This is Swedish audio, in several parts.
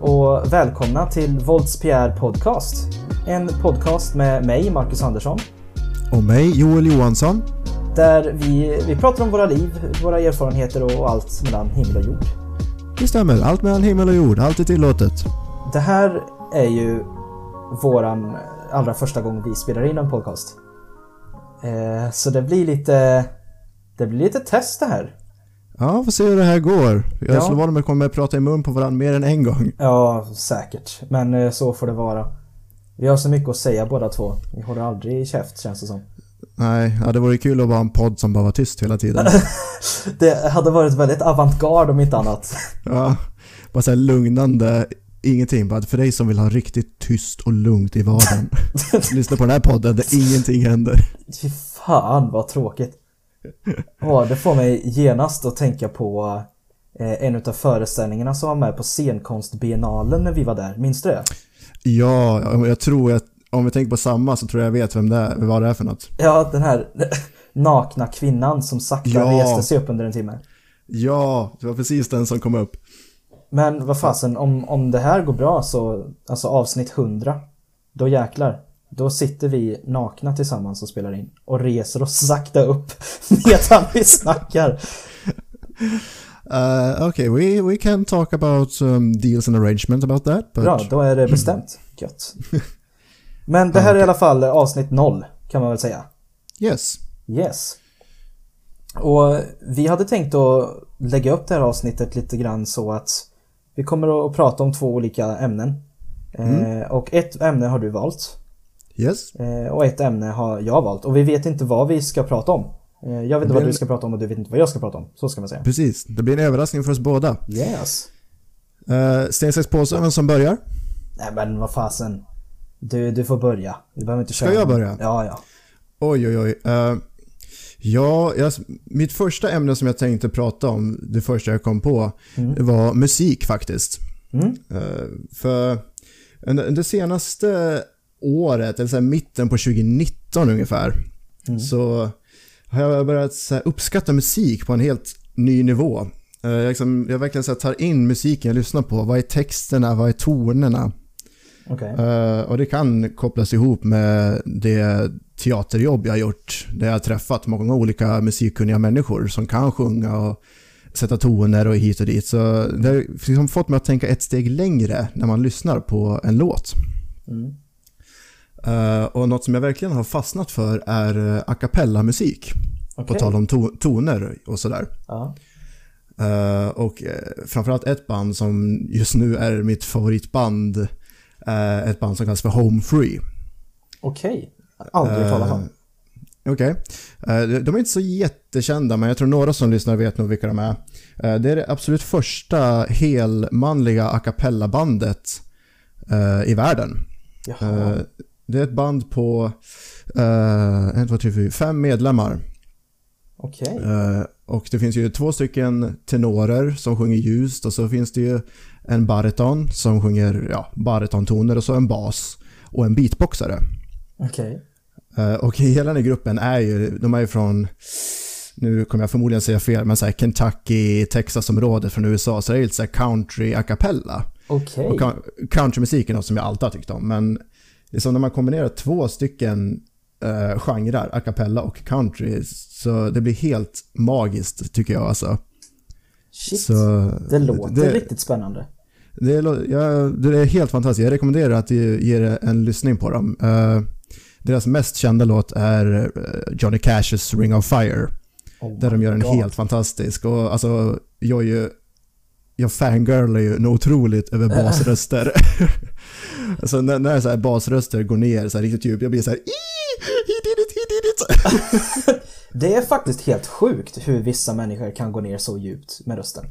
och välkomna till Volts PR Podcast. En podcast med mig, Marcus Andersson, Och mig, Joel Johansson. där vi, vi pratar om våra liv, våra erfarenheter och allt mellan himmel och jord. Det stämmer, allt mellan himmel och jord, allt är tillåtet. Det här är ju våran allra första gång vi spelar in en podcast. Eh, så det blir lite... Det blir lite test det här. Ja, får se hur det här går. Jag Ja. slår vad om att kommer att prata i mun på varandra mer än en gång. Ja, säkert. Men eh, så får det vara. Vi har så mycket att säga båda två. Vi håller aldrig i käft känns det som. Nej, ja, det vore kul att vara en podd som bara var tyst hela tiden. Det hade varit väldigt avantgarde om inte annat. Ja, bara såhär lugnande, ingenting. Bara för dig som vill ha riktigt tyst och lugnt i vardagen. Lyssna på den här podden där ingenting händer. Fy fan vad tråkigt. Åh, det får mig genast att tänka på eh, en utav föreställningarna som var med på scenkonstbiennalen när vi var där. Minns du det? Ja, jag tror att om vi tänker på samma så tror jag jag vet vem det är, vad det är för något. Ja, den här nakna kvinnan som sakta Ja. reste sig upp under en timme. Ja, det var precis den som kom upp. Men vad fasen, om, om det här går bra så, alltså avsnitt 100, då jäklar. Då sitter vi nakna tillsammans och spelar in och reser oss sakta upp medan vi snackar. Uh, okay, we, we can talk about um, deals and arrangement about that. But... Bra, då är det bestämt. Gött. Men det här är i alla fall avsnitt 0, kan man väl säga. Yes. Yes. Och vi hade tänkt att lägga upp det här avsnittet lite grann så att vi kommer att prata om två olika ämnen. Eh, och ett ämne har du valt. Yes. Eh, och ett ämne har jag valt. Och vi vet inte vad vi ska prata om. Eh, jag vet inte vad du ska prata om och du vet inte vad jag ska prata om. Så ska man säga. Precis. Det blir en överraskning för oss båda. Yes. Uh, sten, sax, påse, vem som börjar? Nej men vad fasen. Du, du får börja. Vi behöver inte Ska köra. jag börja? Ja, ja. Oj, oj, oj. Eh, ja, jag, mitt första ämne som jag tänkte prata om, det första jag kom på, det var musik faktiskt. Mm. Eh, för under senaste året, eller så här mitten på 2019 ungefär, så har jag börjat uppskatta musik på en helt ny nivå. Eh, jag, liksom, jag verkligen så tar in musiken jag lyssnar på. Vad är texterna? Vad är tonerna? Okej. Eh, och det kan kopplas ihop med det teaterjobb jag har gjort. Där jag har träffat många olika musikkunniga människor som kan sjunga och sätta toner och hit och dit. Så det har liksom fått mig att tänka ett steg längre när man lyssnar på en låt. Mm. Eh, och något som jag verkligen har fastnat för är eh, a cappella-musik. På Okej. tal om to- toner och sådär. Ja. Eh, och uh, framförallt ett band som just nu är mitt favoritband. ett band som kallas för Home Free. Okej. Aldrig hört talas om. Okej. Eh, de- är inte så jättekända, men jag tror några som lyssnar vet nog vilka de är. Det är det absolut första helmanliga a cappella-bandet i världen. Jaha. Det är ett band på eh, en, två, tre, fyra, fem medlemmar. Okej. Eh, Och det finns ju två stycken tenorer som sjunger ljust och så finns det ju en bariton som sjunger ja, baritontoner och så en bas och en beatboxare. Okej. Eh, Och hela den här gruppen är ju, de är ju från, nu kommer jag förmodligen säga fel, men så här Kentucky, Texas-området från USA, så det är lite så här country a cappella. Okej. Och coun- countrymusik är något som jag alltid har tyckt om, men det är som när man kombinerar två stycken uh, genrer, a cappella och country, så det blir helt magiskt tycker jag alltså. Shit. Så, det låter det- riktigt spännande. Det är, ja, det är helt fantastiskt. Jag rekommenderar att du ger en lyssning på dem. Eh, deras mest kända låt är eh, Johnny Cash's Ring of Fire. Oh Där de gör en God. helt fantastisk. Och alltså, jag är ju... Jag fangirlar ju något otroligt över basröster. alltså när, när så här basröster går ner så här riktigt djupt, jag blir så här "Ii, He did it, he did it! Det är faktiskt helt sjukt hur vissa människor kan gå ner så djupt med rösten.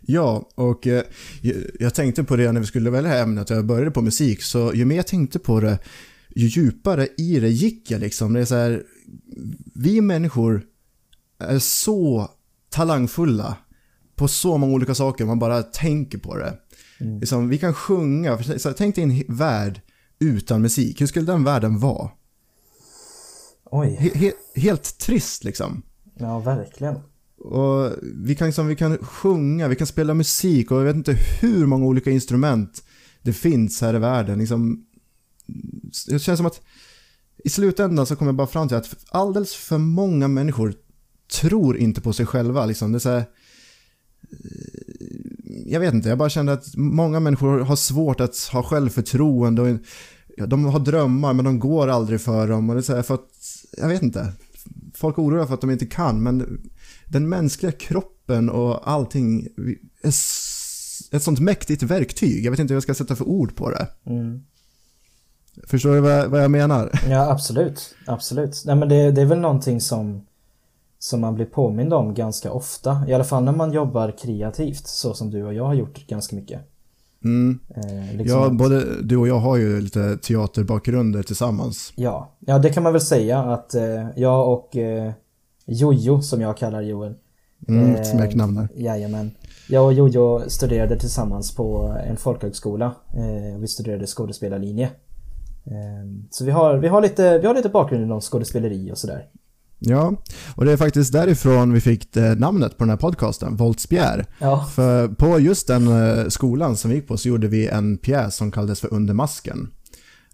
Ja, och eh, jag- jag tänkte på det när vi skulle välja det här ämnet och jag började på musik, så ju mer jag tänkte på det, ju djupare i det gick jag liksom. Det är så här, vi människor är så talangfulla på så många olika saker, man bara tänker på det. Liksom, vi kan sjunga, så tänk dig en värld utan musik, hur skulle den världen vara? Oj. He- he- helt trist liksom. Ja, verkligen. Och vi kan, liksom, vi kan sjunga, vi kan spela musik och jag vet inte hur många olika instrument det finns här i världen. Liksom, det känns som att i slutändan så kommer jag bara fram till att alldeles för många människor tror inte på sig själva. Liksom. Det är så här, jag vet inte, jag bara kände att många människor har svårt att ha självförtroende och de har drömmar men de går aldrig för dem och det är så här för att, jag vet inte. Folk oroliga för att de inte kan men den mänskliga kroppen och allting är ett sånt mäktigt verktyg. Jag vet inte hur jag ska sätta för ord på det. Mm. Förstår du vad, vad jag menar? Ja, absolut. Absolut. Nej, men det, det är väl någonting som som man blir påmind om ganska ofta. I alla fall när man jobbar kreativt så som du och jag har gjort ganska mycket. Mm. Eh, liksom ja, både du och jag har ju lite teaterbakgrunder tillsammans. Ja, ja det kan man väl säga att eh, jag och eh, Jojo som jag kallar Joel. Mm, eh, smeknamn där. Jajamän. Jag och Jojo studerade tillsammans på en folkhögskola. Eh, vi studerade skådespelarlinje. Eh, så vi har, vi, har lite, vi har lite bakgrund inom skådespeleri och sådär. Ja, och det är faktiskt därifrån vi fick namnet på den här podcasten, Voltsbjer. Ja. För på just den eh, skolan som vi gick på så gjorde vi en pjäs som kallades för Under masken.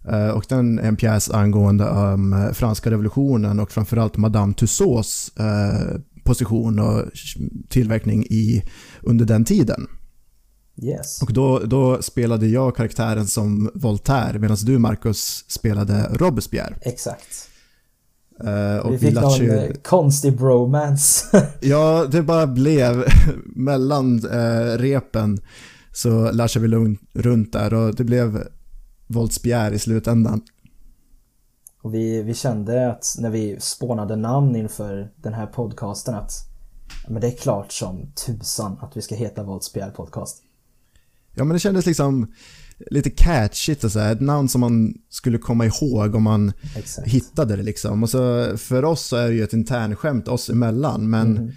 Eh, och den är en pjäs angående um, franska revolutionen och framförallt Madame Tussauds uh, position och tillverkning i, under den tiden. Yes. Och då, då spelade jag karaktären som Voltaire medan du Marcus spelade Robespierre. Exakt. Uh, vi fick någon ju... konstig bromance. ja, det bara blev mellan uh, repen så lär vi lugnt runt där och det blev våldsbegär i slutändan. Och vi, vi kände att när vi spånade namn inför den här podcasten att men det är klart som tusan att vi ska heta Våldsbegär podcast. Ja men det kändes liksom lite catchigt och så här, ett namn som man skulle komma ihåg om man Exakt. hittade det liksom. Och så för oss så är det ju ett internskämt oss emellan, men mm.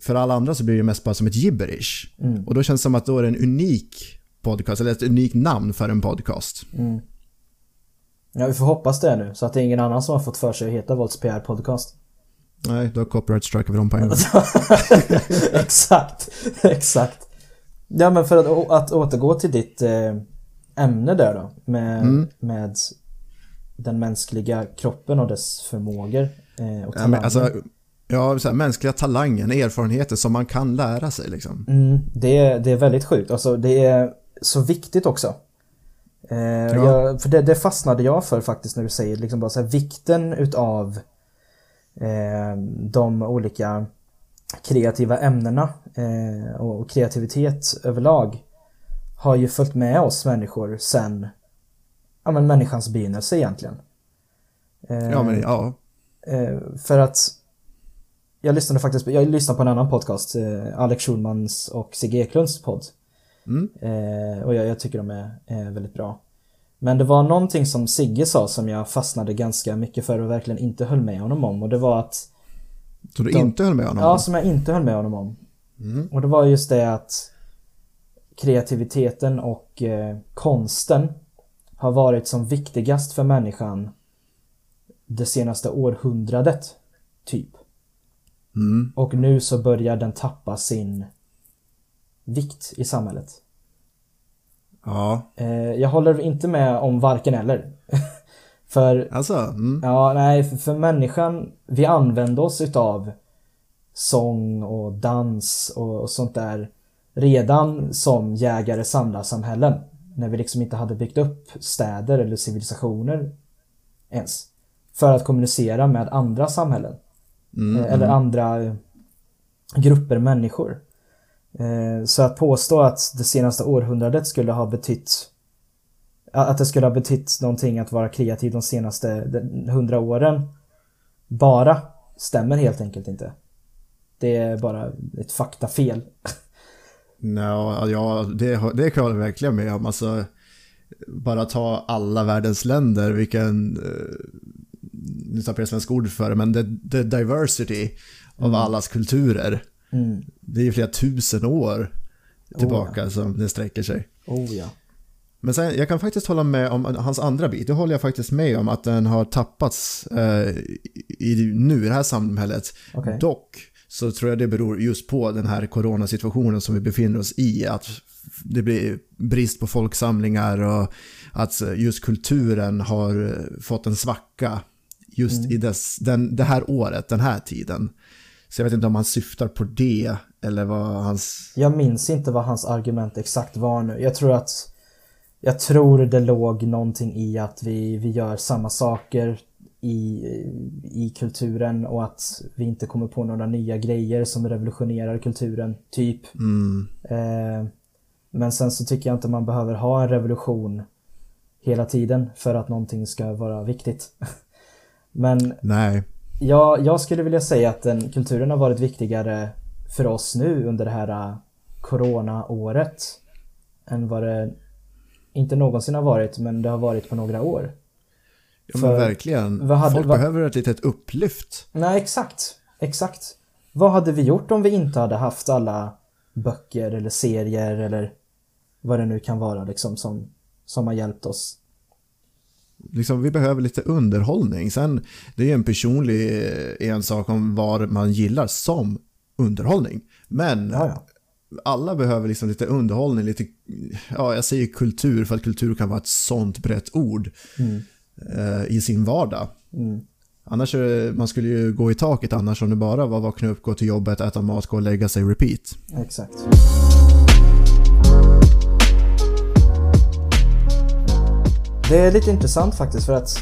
för alla andra så blir det mest bara som ett gibberish. Mm. Och då känns det som att då är det en unik podcast, eller ett unikt namn för en podcast. Mm. Ja, vi får hoppas det nu, så att det är ingen annan som har fått för sig att heta Volts PR podcast. Nej, då copyright strikar vi dem på en gång. exakt, exakt. Ja men för att, att återgå till ditt eh, ämne där då. Med, mm. med den mänskliga kroppen och dess förmågor eh, och ja, alltså, ja, så här, mänskliga talangen, erfarenheter som man kan lära sig liksom. Mm, det, är, det är väldigt sjukt. Alltså, det är så viktigt också. Eh, ja. jag, för det, det, fastnade jag för faktiskt när du säger liksom bara så här, vikten utav eh, de olika kreativa ämnena eh, och kreativitet överlag har ju följt med oss människor sen ja, men människans begynnelse egentligen. Eh, ja, men ja. Eh, för att jag lyssnade faktiskt jag lyssnade på en annan podcast, eh, Alex Schulmans och Sigge Eklunds podd. Mm. Eh, och jag, jag, tycker de är, är väldigt bra. Men det var någonting som Sigge sa som jag fastnade ganska mycket för och verkligen inte höll med honom om och det var att Så du de, inte höll med honom om? Ja, som jag inte höll med honom om. Mm. Och det var just det att kreativiteten och eh, konsten har varit som viktigast för människan det senaste århundradet, typ. Mm. Och nu så börjar den tappa sin vikt i samhället. Ja. Eh, jag håller inte med om varken eller. för... Alltså? Mm. Ja, nej, för, för människan, vi använder oss utav sång och dans och, och sånt där redan som jägare samlarsamhällen. När vi liksom inte hade byggt upp städer eller civilisationer ens. För att kommunicera med andra samhällen. Mm, eller mm. andra grupper människor. Eh, så att påstå att det senaste århundradet skulle ha betytt att det skulle ha betytt någonting att vara kreativ de senaste hundra åren bara stämmer helt enkelt inte. Det är bara ett faktafel. No, ja, det, det klarar jag verkligen med om. Alltså, bara ta alla världens länder, vilken, eh, nu tappar jag svenska ord för det, men the, the diversity mm. av allas kulturer. Mm. Det är ju flera tusen år tillbaka oh, ja. som det sträcker sig. Oh ja. Men sen, jag kan faktiskt hålla med om hans andra bit. Det håller jag faktiskt med om att den har tappats eh, i, nu i det här samhället. Okay. Dock så tror jag det beror just på den här coronasituationen som vi befinner oss i. Att det blir brist på folksamlingar och att just kulturen har fått en svacka just mm. i dess, den, det här året, den här tiden. Så jag vet inte om han syftar på det eller vad hans... Jag minns inte vad hans argument exakt var nu. Jag tror att jag tror det låg någonting i att vi, vi gör samma saker i, i kulturen och att vi inte kommer på några nya grejer som revolutionerar kulturen, typ. Mm. Eh, men sen så tycker jag inte man behöver ha en revolution hela tiden för att någonting ska vara viktigt. men Nej. Ja, jag skulle vilja säga att den, kulturen har varit viktigare för oss nu under det här uh, corona-året än vad det inte någonsin har varit, men det har varit på några år. Ja men verkligen. Hade, Folk vad, behöver ett litet upplyft. Nej, exakt. Exakt. Vad hade vi gjort om vi inte hade haft alla böcker eller serier eller vad det nu kan vara liksom som, som har hjälpt oss? Liksom, vi behöver lite underhållning. Sen, det är en personlig ensak om vad man gillar som underhållning. Men ja, alla behöver liksom lite underhållning, lite, ja jag säger kultur för att kultur kan vara ett sånt brett ord mm. Eh, i sin vardag. Mm. Annars, man skulle ju gå i taket annars om det bara var vakna upp, gå till jobbet, äta mat, gå och lägga sig, repeat. Exakt. Det är lite intressant faktiskt för att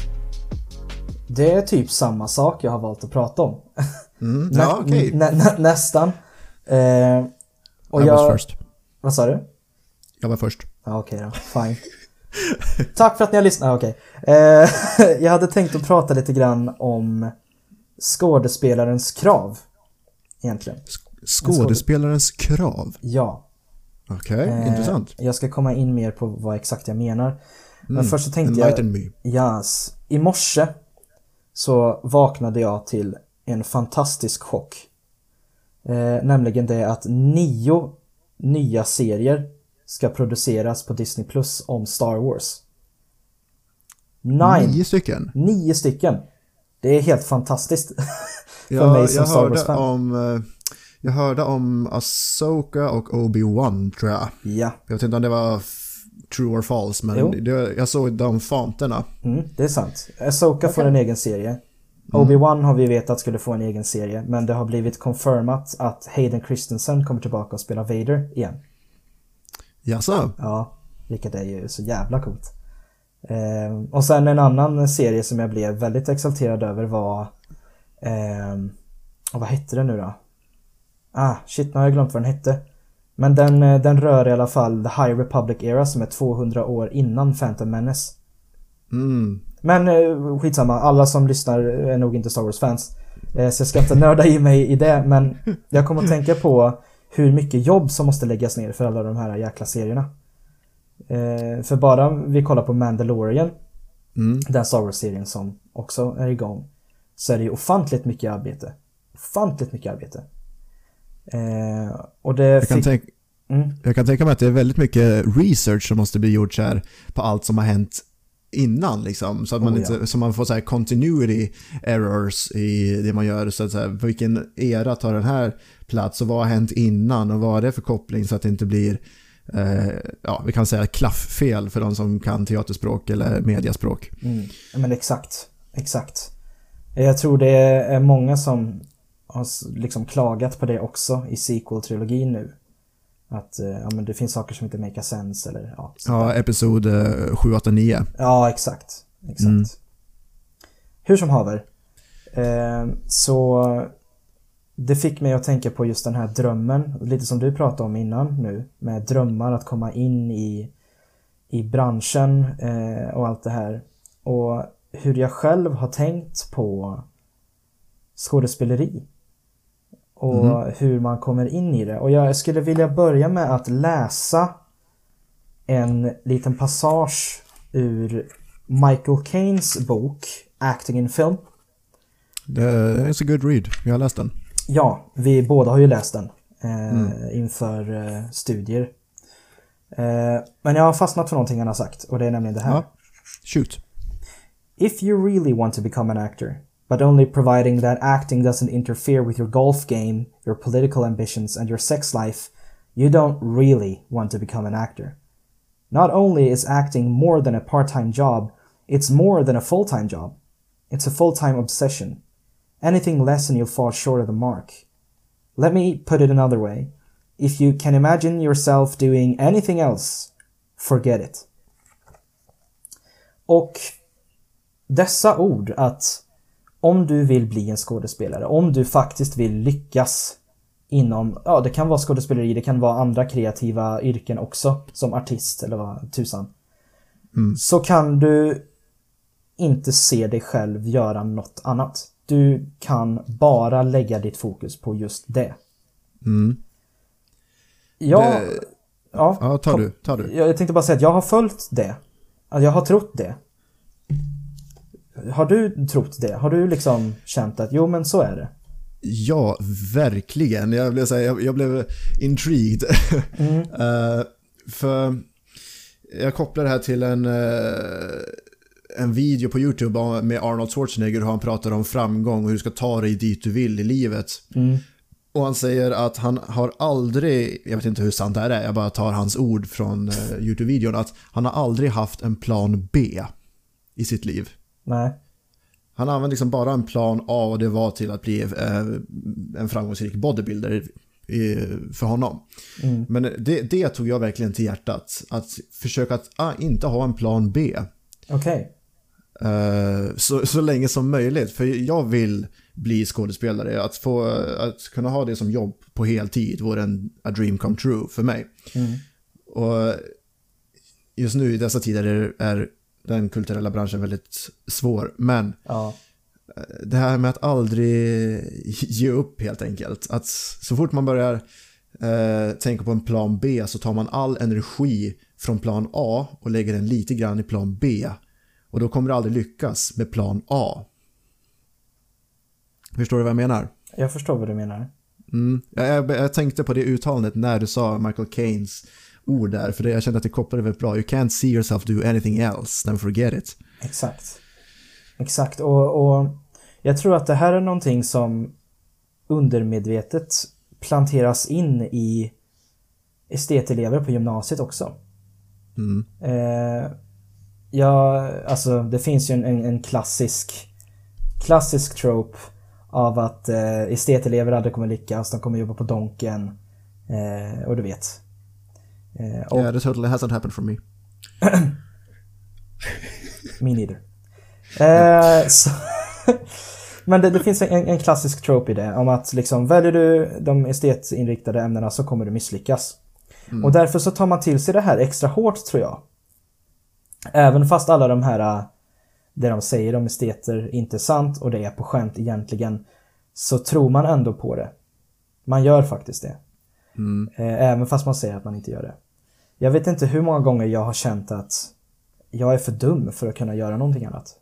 det är typ samma sak jag har valt att prata om. Mm, ja, okay. nä, nä, nästan. Eh, och I jag... was first. Vad sa du? Jag var först. Ja, okej okay då. Fine. Tack för att ni har lyssnat. Okej. Okay. Eh, jag hade tänkt att prata lite grann om skådespelarens krav. Egentligen. Skådespelarens krav? Ja. Okej, okay, eh, intressant. Jag ska komma in mer på vad exakt jag menar. Men mm, först så tänkte jag... Me. Yes. I morse så vaknade jag till en fantastisk chock. Eh, nämligen det att nio nya serier ska produceras på Disney Plus om Star Wars. Nine. Nio stycken? Nio stycken. Det är helt fantastiskt. för ja, mig som Star Wars-fan. Om, eh, jag hörde om Ahsoka och Obi-Wan tror jag. Ja. Jag vet inte om det var true or false, men det, jag såg de fonterna. Mm, det är sant. Ahsoka okay. får en egen serie. Mm. Obi-Wan har vi vetat skulle få en egen serie, men det har blivit confirmat att Hayden Christensen kommer tillbaka och spelar Vader igen. Jaså? Ja, vilket är ju så jävla coolt. Eh, och sen en annan serie som jag blev väldigt exalterad över var... Eh, vad hette den nu då? Ah, shit, nu har jag glömt vad den hette. Men den, eh, den rör i alla fall The High Republic Era som är 200 år innan Phantom Menace. Mm. Men eh, skitsamma, alla som lyssnar är nog inte Star Wars-fans. Eh, så jag ska inte nörda i mig i det, men jag kommer att tänka på hur mycket jobb som måste läggas ner för alla de här jäkla serierna. För bara vi kollar på Mandalorian, mm. den Star Wars-serien som också är igång, så är det ju ofantligt mycket arbete. Ofantligt mycket arbete. Eh, och det jag, kan tänka, mm. jag kan tänka mig att det är väldigt mycket research som måste bli gjort så här på allt som har hänt innan liksom. Så att man, oh, inte, ja. så man får så här continuity errors i det man gör. Så att så här, vilken era tar den här plats och vad har hänt innan och vad är det för koppling så att det inte blir eh, ja, vi kan säga klafffel för de som kan teaterspråk eller mediaspråk. Mm. Men exakt, exakt. Jag tror det är många som har liksom klagat på det också i sequel-trilogin nu. Att eh, ja, men det finns saker som inte make sense eller ja. Ja, episod 7, 8, 9. Ja, exakt. Exakt. Mm. Hur som haver. Eh, så det fick mig att tänka på just den här drömmen, lite som du pratade om innan nu, med drömmar att komma in i, i branschen eh, och allt det här. Och hur jag själv har tänkt på skådespeleri och mm. hur man kommer in i det. Och jag skulle vilja börja med att läsa en liten passage ur Michael Caines bok Acting in Film. It's a good read. Jag har läst den. Ja, vi båda har ju läst den eh, mm. inför eh, studier. Eh, men jag har fastnat för någonting han har sagt och det är nämligen det här. Ja. Shoot. If you really want to become an actor but only providing that acting doesn't interfere with your golf game, your political ambitions, and your sex life, you don't really want to become an actor. Not only is acting more than a part time job, it's more than a full time job. It's a full time obsession. Anything less and you'll fall short of the mark. Let me put it another way. If you can imagine yourself doing anything else, forget it. Och dessa ord att om du vill bli en skådespelare, om du faktiskt vill lyckas inom, ja det kan vara skådespeleri, det kan vara andra kreativa yrken också, som artist eller vad tusan. Mm. Så kan du inte se dig själv göra något annat. Du kan bara lägga ditt fokus på just det. Mm. Jag, Det- ja, Ja, ta du, ta du. Jag, tänkte bara säga att jag har följt det. Jag har trott det. Har du trott det? Har du liksom känt att jo men så är det? Ja, verkligen. Jag blev, så här, jag, jag blev intrigued. Mm. Eh, för jag kopplar det här till en, eh, en video på YouTube med Arnold Schwarzenegger hur han pratar om framgång och hur du ska ta dig dit du vill i livet. Mm. Och han säger att han har aldrig, jag vet inte hur sant det här är, jag bara tar hans ord från eh, YouTube-videon, att han har aldrig haft en plan B i sitt liv. Nej. Han använde liksom bara en plan A och det var till att bli eh, en framgångsrik bodybuilder för honom. Mm. Men det, det tog jag verkligen till hjärtat. Att försöka att ah, inte ha en plan B. Okej. eh, så, så länge som möjligt. För jag vill bli skådespelare. Att, få, att kunna ha det som jobb på heltid vore en a dream come true för mig. Mm. Och just nu i dessa tider är, är den kulturella branschen väldigt svår. Men Ja. det här med att aldrig ge upp helt enkelt. Att så fort man börjar eh, tänka på en plan B så tar man all energi från plan A och lägger den lite grann i plan B. Och då kommer du aldrig lyckas med plan A. Förstår du vad jag menar? Jag förstår vad du menar. Mm. Jag, jag, jag tänkte på det uttalandet när du sa Michael Keynes ord där, för det, jag kände att det kopplade väldigt bra. You can't see yourself do anything else, then forget it. Exakt. Exakt. Och, och jag tror att det här är någonting som undermedvetet planteras in i estetelever på gymnasiet också. Mm. Eh, ja, alltså det finns ju en, en, en klassisk klassisk trope av att eh, estetelever aldrig kommer lyckas, de kommer jobba på Donken eh, och du vet. Eh, och Yeah, this totally hasn't happened for me. Me neither. Eh, så, men det, det finns en, en klassisk trope i det om att liksom väljer du de estetinriktade ämnena så kommer du misslyckas. Och därför så tar man till sig det här extra hårt tror jag. Även fast alla de här eh, det de säger om esteter inte är sant och det är på skämt egentligen så tror man ändå på det. Man gör faktiskt det. Mm. Eh, Även fast man säger att man inte gör det. Jag vet inte hur många gånger jag har känt att jag är för dum för att kunna göra någonting annat.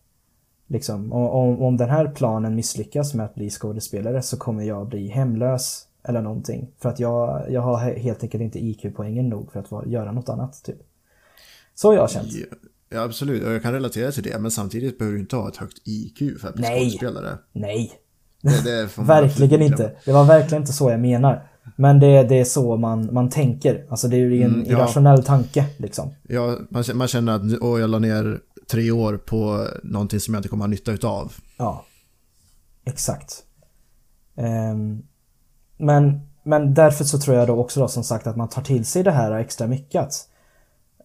Liksom, om, om, den här planen misslyckas med att bli skådespelare så kommer jag bli hemlös eller någonting. För att jag, jag har he- helt enkelt inte IQ-poängen nog för att göra något annat. Typ. Så har jag känt. Ja, absolut. Och jag kan relatera till det, men samtidigt behöver du inte ha ett högt IQ för att bli Nej. skådespelare. Nej, Det, det verkligen inte. Det var verkligen inte så jag menar. Men det, det är så man, man tänker. Alltså det är ju en Mm, ja. irrationell tanke liksom. Ja, man, känner- man känner att åh, jag la ner tre år på någonting som jag inte kommer ha nytta utav. Ja, exakt. Ehm, men, men därför så tror jag då också då som sagt att man tar till sig det här extra mycket. Att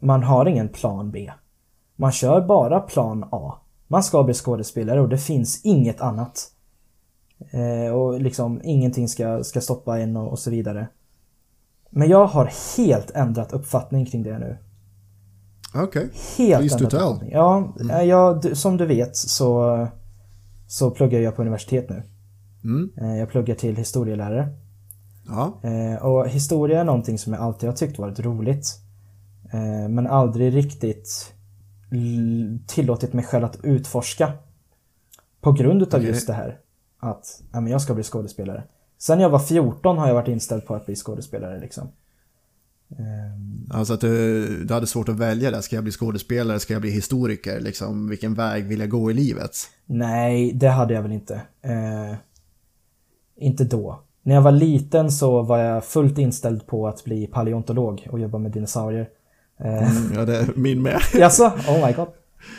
man har ingen plan B. Man kör bara plan A. Man ska bli skådespelare och det finns inget annat. Eh, och liksom ingenting ska, ska stoppa en och, och så vidare. Men jag har helt ändrat uppfattning kring det nu. Okej. Helt Please do ändrat tell. Ja, eh, jag, som du vet så, så pluggar jag på universitet nu. Mm. Eh, Jag pluggar till historielärare. Ja. Eh, Och historia är någonting som jag alltid har tyckt varit roligt. Eh, Men aldrig riktigt tillåtit mig själv att utforska. På grund utav Okej. just det här. Att ja, men jag ska bli skådespelare. Sen jag var 14 har jag varit inställd på att bli skådespelare liksom. Ehm, Alltså att du, du hade svårt att välja där. Ska jag bli skådespelare? Ska jag bli historiker? Liksom, vilken väg vill jag gå i livet? nej, det hade jag väl inte. Eh, inte då. När jag var liten så var jag fullt inställd på att bli paleontolog och jobba med dinosaurier. Eh, Mm, ja, det är min med. Jaså? Oh my god.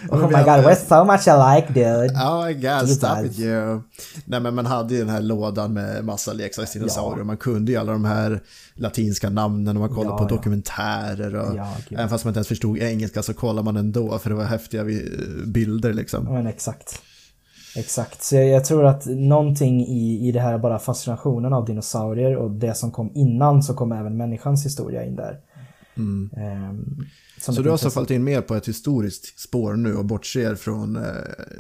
Oh my god, we're so much alike dude. Oh my god, Det stop it you. Nej men man hade ju den här lådan med massa leksaksdinosaurier. Ja. Man kunde ju alla de här latinska namnen och man kollade Ja, på ja. dokumentärer. Och Ja, även fast man inte ens förstod engelska så kollade man ändå för det var häftiga vi- bilder liksom. Men exakt. Exakt. Så jag, jag tror att någonting i, i det här bara fascinationen av dinosaurier och det som kom innan så kom även människans historia in där. Mm. Så ett du har alltså intresse. fallit in mer på ett historiskt spår nu och bortser från, eh,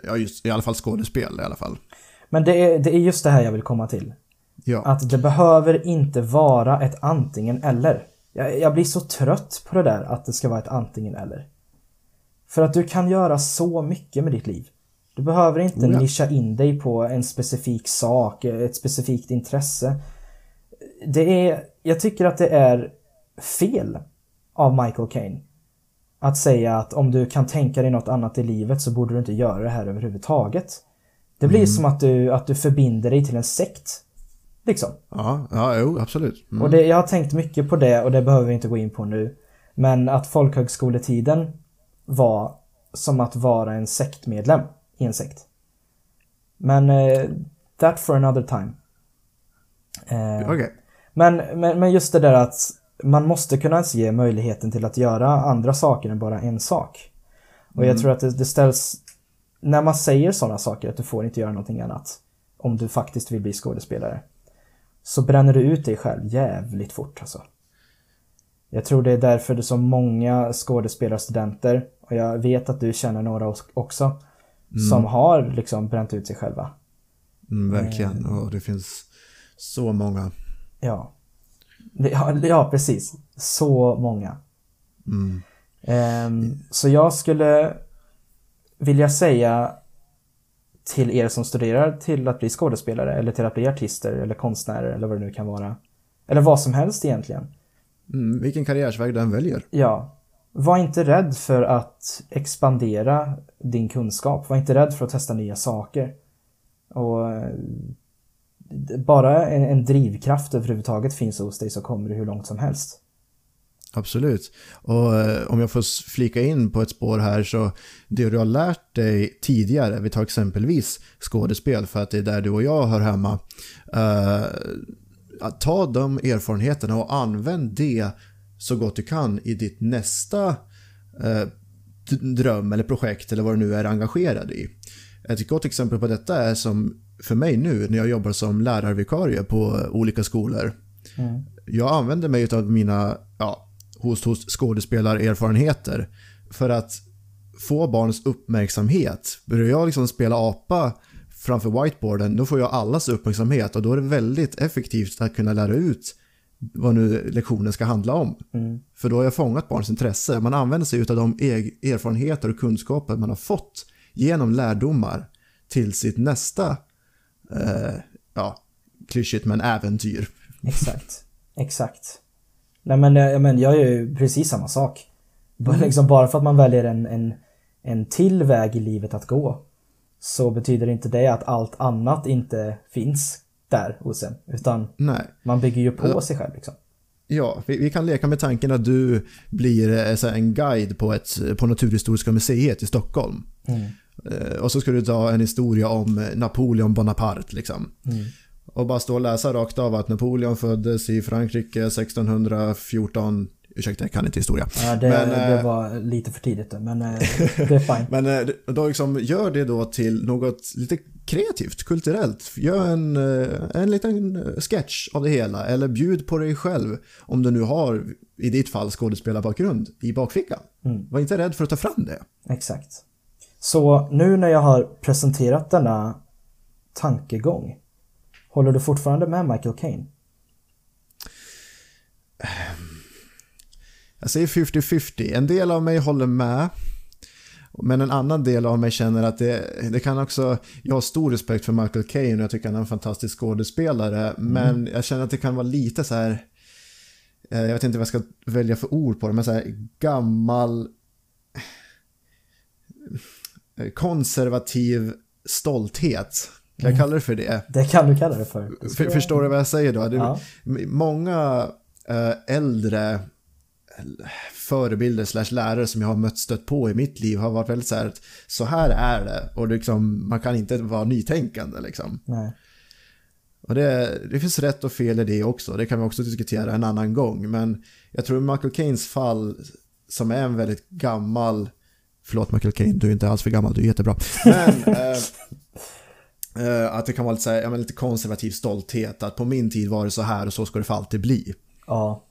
ja just, i alla fall skådespel i alla fall. Men det är, det är just det här jag vill komma till. Ja, Att det behöver inte vara ett antingen eller. Jag, jag blir så trött på det där att det ska vara ett antingen eller. För att du kan göra så mycket med ditt liv. Du behöver inte Oh ja. nischa in dig på en specifik sak, ett specifikt intresse. Det är, jag tycker att det är fel av Michael Caine. Att säga att om du kan tänka dig något annat i livet så borde du inte göra det här överhuvudtaget. Det blir som att du, att du förbinder dig till en sekt. Liksom. ja, ja jo, absolut. Mm. Och det, jag har tänkt mycket på det och det behöver vi inte gå in på nu. Men att folkhögskoletiden var som att vara en sektmedlem i en sekt. Men eh, that for another time. Eh, Okej. men, men, men just det där att man måste kunna ge möjligheten till att göra andra saker än bara en sak. Och jag tror att det, det ställs, när man säger sådana saker att du får inte göra någonting annat om du faktiskt vill bli skådespelare. Så bränner du ut dig själv jävligt fort alltså. Jag tror det är därför det är så många skådespelarstudenter, och jag vet att du känner några också, som har liksom bränt ut sig själva. Mm, verkligen, och det finns så många. Ja. Ja, ja precis. Så många. Mm. Ehm, så jag skulle vilja säga till er som studerar till att bli skådespelare eller till att bli artister eller konstnärer eller vad det nu kan vara. Eller vad som helst egentligen. Mm, vilken karriärsväg den väljer. Ja. Var inte rädd för att expandera din kunskap. Var inte rädd för att testa nya saker. Och eh, bara en, en drivkraft överhuvudtaget finns hos dig så kommer du hur långt som helst. Absolut. Och eh, om jag får flika in på ett spår här så det du har lärt dig tidigare, vi tar exempelvis skådespel för att det är där du och jag hör hemma. eh, ta de erfarenheterna och använd det så gott du kan i ditt nästa eh, dröm eller projekt eller vad du nu är engagerad i. Ett gott exempel på detta är som för mig nu när jag jobbar som lärarvikarie på olika skolor jag använder mig av mina ja, host host skådespelarerfarenheter för att få barns uppmärksamhet. Börjar jag liksom spela apa framför whiteboarden, då får jag allas uppmärksamhet och då är det väldigt effektivt att kunna lära ut vad nu lektionen ska handla om. För då har jag fångat barns intresse. Man använder sig av de erfarenheter och kunskaper man har fått genom lärdomar till sitt nästa, eh, ja, klyschigt men äventyr. Exakt. Exakt. Nej men, jag, men jag gör ju precis samma sak. Bara, liksom, bara för att man väljer en, en, en till väg i livet att gå så betyder inte det att allt annat inte finns där hos en. Utan Nej. man bygger ju på sig själv liksom. Ja, vi, vi kan leka med tanken att du blir eh, här, en guide på, ett, på Naturhistoriska museet i Stockholm. Eh, Och så ska du ta en historia om eh, Napoleon Bonaparte liksom. Och bara stå och läsa rakt av att Napoleon föddes i Frankrike 1614. Ursäkta, jag kan inte historia. Ja, det, Men, det eh, var lite för tidigt men eh, det är fine. Men eh, då liksom gör det då till något lite kreativt, kulturellt. Gör en, eh, en liten eh, sketch av det hela eller bjud på dig själv om du nu har, i ditt fall, skådespelarbakgrund i bakfickan. Var inte rädd för att ta fram det. Exakt. Så nu när jag har presenterat denna tankegång, håller du fortfarande med Michael Caine? Jag säger 50-50. En del av mig håller med. Men en annan del av mig känner att det, det kan också... Jag har stor respekt för Michael Caine och jag tycker han är en fantastisk skådespelare. Men jag känner att det kan vara lite så här... eh, jag vet inte vad jag ska välja för ord på det, men så här gammal konservativ stolthet. Kan jag kalla det för det? Det kan du kalla det för. För, förstår du vad jag säger då? Ja. Många eh, äldre förebilder slash lärare som jag har mött stött på i mitt liv har varit väldigt så här att så här är det och liksom, man kan inte vara nytänkande liksom. Nej. Och det, det finns rätt och fel i det också, det kan vi också diskutera en annan gång. Men jag tror Michael Caines fall, som är en väldigt gammal, förlåt Michael Caine, du är inte alls för gammal, du är jättebra. Men eh, eh, att det kan vara lite, så här, ja, lite konservativ stolthet, att på min tid var det så här och så ska det för alltid bli. Ja.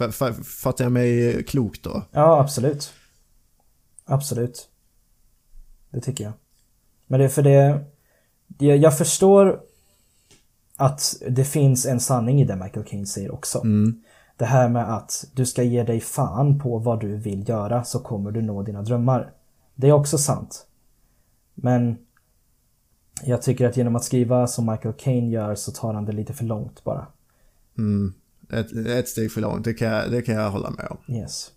F- fattar jag mig klokt då? Ja, absolut. Absolut. Det tycker jag. Men det är för det... det jag förstår att det finns en sanning i det Michael Caine säger också. Mm. Det här med att du ska ge dig fan på vad du vill göra så kommer du nå dina drömmar. Det är också sant. Men jag tycker att genom att skriva som Michael Caine gör så tar han det lite för långt bara. Mm. Ett, ett steg för långt, det kan, jag, det kan jag hålla med om. Yes.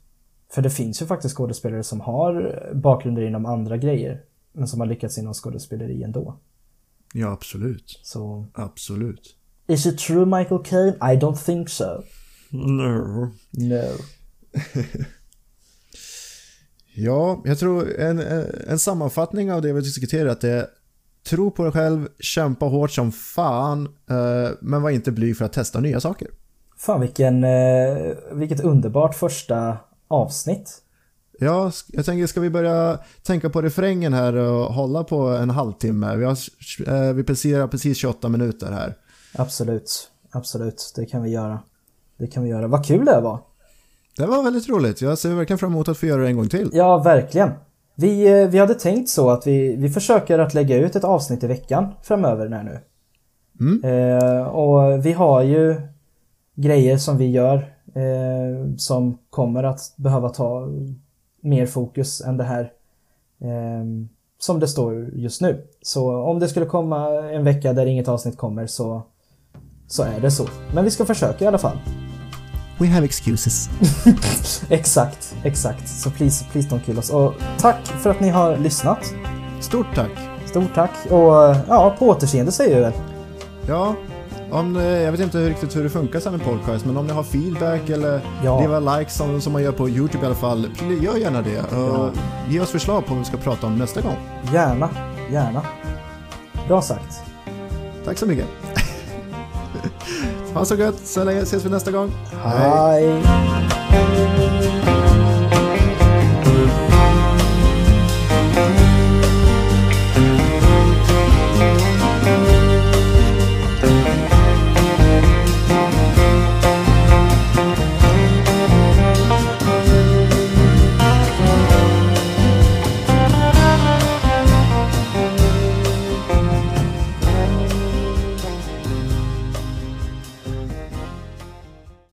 För det finns ju faktiskt skådespelare som har bakgrunder inom andra grejer. Men som har lyckats inom skådespeleri ändå. Ja, absolut. Så... Absolut. Is it true Michael Caine? I don't think so. No. No. Ja, jag tror en, en sammanfattning av det vi diskuterat är Tro på dig själv, kämpa hårt som fan, eh, men var inte blyg för att testa nya saker. Fan vilken, eh, vilket underbart första avsnitt. Ja, jag tänker, ska vi börja tänka på refrängen här och hålla på en halvtimme? Vi, har, eh, vi passerar precis 28 minuter här. Absolut. Absolut. Det kan vi göra. Det kan vi göra. Vad kul det var. Det var väldigt roligt. Jag ser verkligen fram emot att få göra det en gång till. Ja, verkligen. Vi, eh, vi hade tänkt så att vi, vi försöker att lägga ut ett avsnitt i veckan framöver här nu. Mm. Eh, och vi har ju grejer som vi gör eh, som kommer att behöva ta mer fokus än det här eh, som det står just nu. Så om det skulle komma en vecka där inget avsnitt kommer så, så är det så. Men vi ska försöka i alla fall. We have excuses. Exakt, exakt. Så please, please don't kill us. Och tack för att ni har lyssnat. Stort tack. Stort tack och ja, på återseende säger vi väl. Ja, om, eh, jag vet inte riktigt hur det funkar sen med podcast, men om ni har feedback eller Ja. lever likes som, som man gör på YouTube i alla fall, gör gärna det. Och Ge oss förslag på vad vi ska prata om nästa gång. Gärna, gärna. Bra sagt. Tack så mycket. Ha så gött, så länge ses vi nästa gång. Hej.